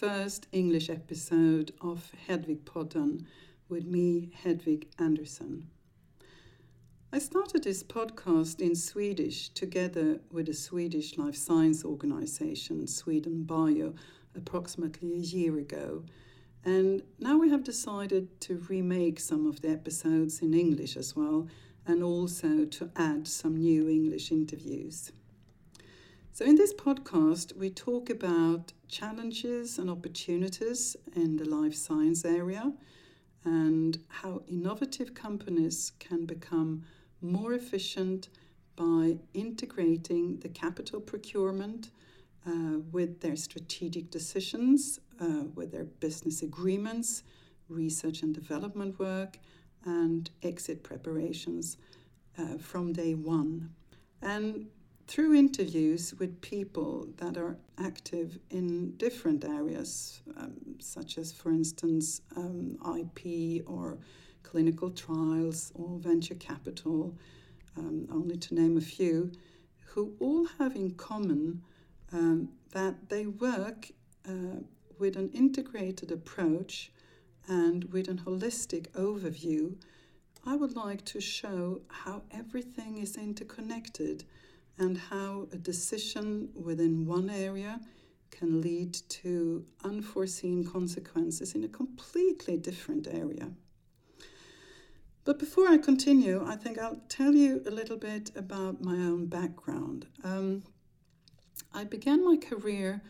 first English episode of Hedvig Podden with me, Hedvig Anderson. I started this podcast in Swedish together with the Swedish life science organization Sweden Bio approximately a year ago. And now we have decided to remake some of the episodes in English as well, and also to add some new English interviews. So, in this podcast, we talk about challenges and opportunities in the life science area and how innovative companies can become more efficient by integrating the capital procurement uh, with their strategic decisions, uh, with their business agreements, research and development work, and exit preparations uh, from day one. And through interviews with people that are active in different areas, um, such as, for instance, um, IP or clinical trials or venture capital, um, only to name a few, who all have in common um, that they work uh, with an integrated approach and with an holistic overview. I would like to show how everything is interconnected and how a decision within one area can lead to unforeseen consequences in a completely different area. But before I continue, I think I'll tell you a little bit about my own background. Um, I began my career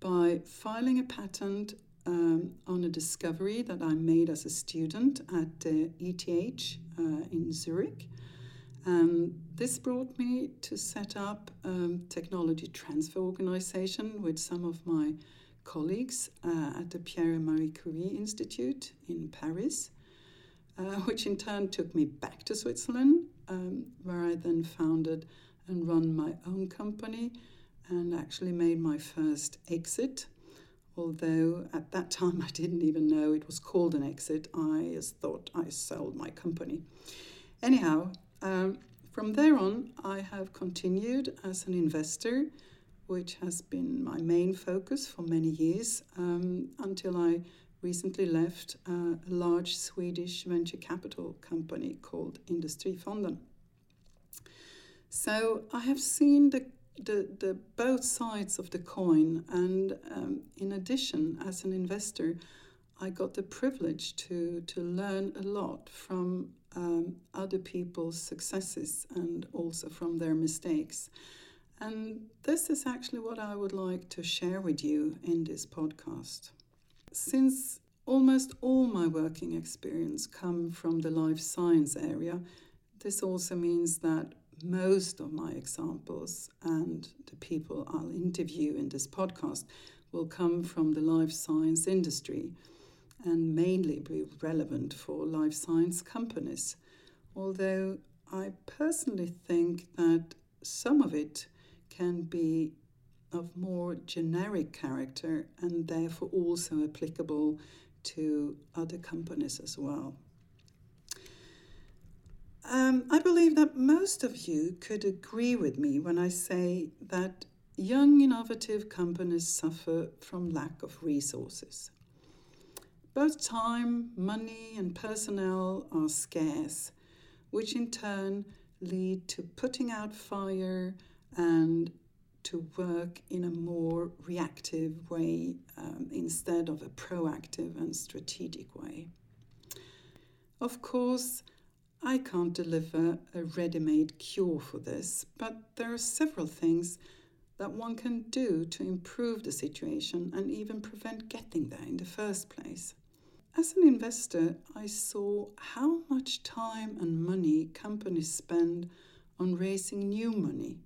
by filing a patent um, on a discovery that I made as a student at uh, ETH uh, in Zurich. Um, this brought me to set up a technology transfer organization with some of my colleagues uh, at the Pierre Marie Curie Institute in Paris, uh, which in turn took me back to Switzerland, um, where I then founded and run my own company and actually made my first exit. Although at that time I didn't even know it was called an exit, I just thought I sold my company. Anyhow, um, from there on, I have continued as an investor, which has been my main focus for many years um, until I recently left uh, a large Swedish venture capital company called Industrifonden. So I have seen the, the, the both sides of the coin, and um, in addition, as an investor, I got the privilege to, to learn a lot from um, other people's successes and also from their mistakes. And this is actually what I would like to share with you in this podcast. Since almost all my working experience come from the life science area, this also means that most of my examples and the people I'll interview in this podcast will come from the life science industry and mainly be relevant for life science companies. Although I personally think that some of it can be of more generic character and therefore also applicable to other companies as well. Um, I believe that most of you could agree with me when I say that young innovative companies suffer from lack of resources. Both time, money, and personnel are scarce, which in turn lead to putting out fire and to work in a more reactive way um, instead of a proactive and strategic way. Of course, I can't deliver a ready made cure for this, but there are several things that one can do to improve the situation and even prevent getting there in the first place. As an investor, I saw how much time and money companies spend on raising new money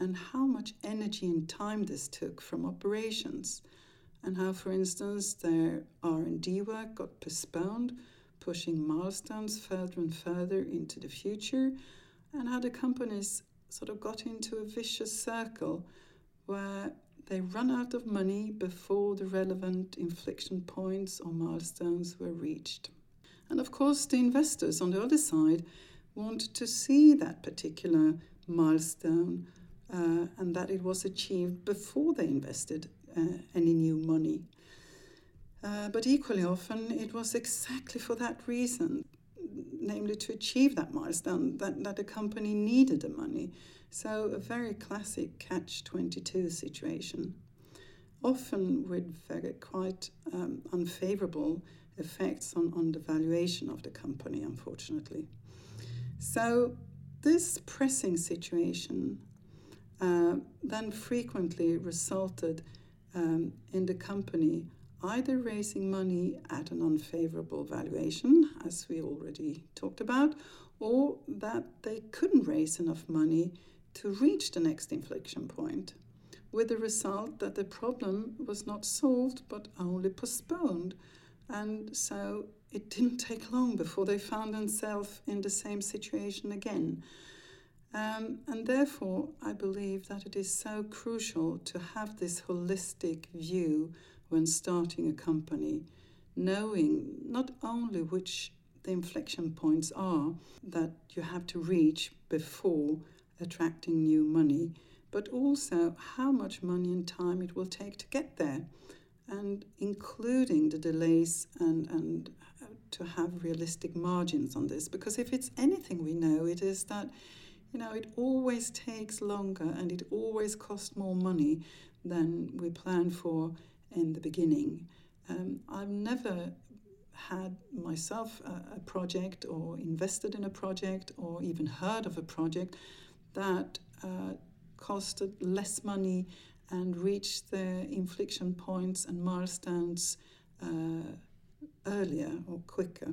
and how much energy and time this took from operations and how for instance their R&D work got postponed pushing milestones further and further into the future and how the companies sort of got into a vicious circle where they run out of money before the relevant inflection points or milestones were reached. And of course, the investors on the other side want to see that particular milestone uh, and that it was achieved before they invested uh, any new money. Uh, but equally often, it was exactly for that reason, namely to achieve that milestone, that, that the company needed the money. So, a very classic catch 22 situation, often with very quite um, unfavorable effects on, on the valuation of the company, unfortunately. So, this pressing situation uh, then frequently resulted um, in the company either raising money at an unfavorable valuation, as we already talked about, or that they couldn't raise enough money to reach the next inflection point, with the result that the problem was not solved but only postponed. And so it didn't take long before they found themselves in the same situation again. Um, and therefore, I believe that it is so crucial to have this holistic view when starting a company, knowing not only which the inflection points are that you have to reach before attracting new money, but also how much money and time it will take to get there, and including the delays and, and to have realistic margins on this. Because if it's anything we know, it is that you know it always takes longer and it always costs more money than we planned for in the beginning. Um, I've never had myself a, a, project or invested in a project or even heard of a project that uh, costed less money and reached the inflection points and milestones uh, earlier or quicker.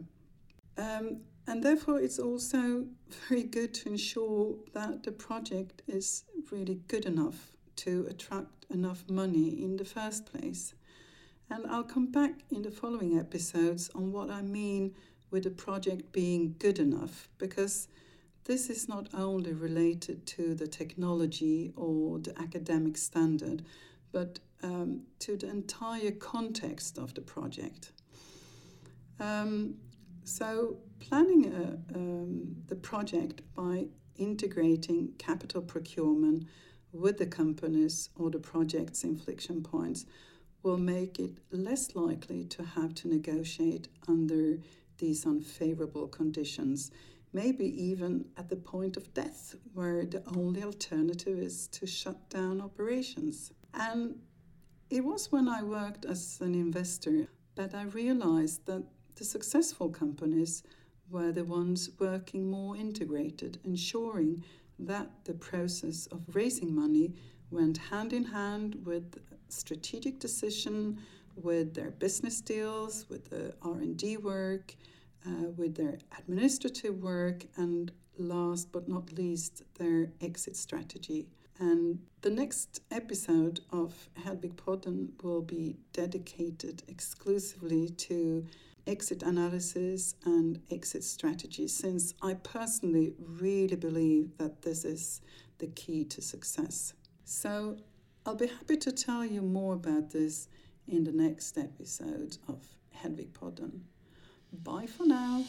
Um, and therefore, it's also very good to ensure that the project is really good enough to attract enough money in the first place. And I'll come back in the following episodes on what I mean with a project being good enough, because this is not only related to the technology or the academic standard, but um, to the entire context of the project. Um, so, planning a, um, the project by integrating capital procurement with the companies or the project's inflection points will make it less likely to have to negotiate under these unfavorable conditions, maybe even at the point of death, where the only alternative is to shut down operations. And it was when I worked as an investor that I realized that the successful companies were the ones working more integrated, ensuring that the process of raising money went hand in hand with strategic decision, with their business deals, with the R&D work, uh, with their administrative work, and last but not least, their exit strategy. And the next episode of Hedvig Podden will be dedicated exclusively to exit analysis and exit strategy, since I personally really believe that this is the key to success. So I'll be happy to tell you more about this in the next episode of Hedvig Podden. Bye for now.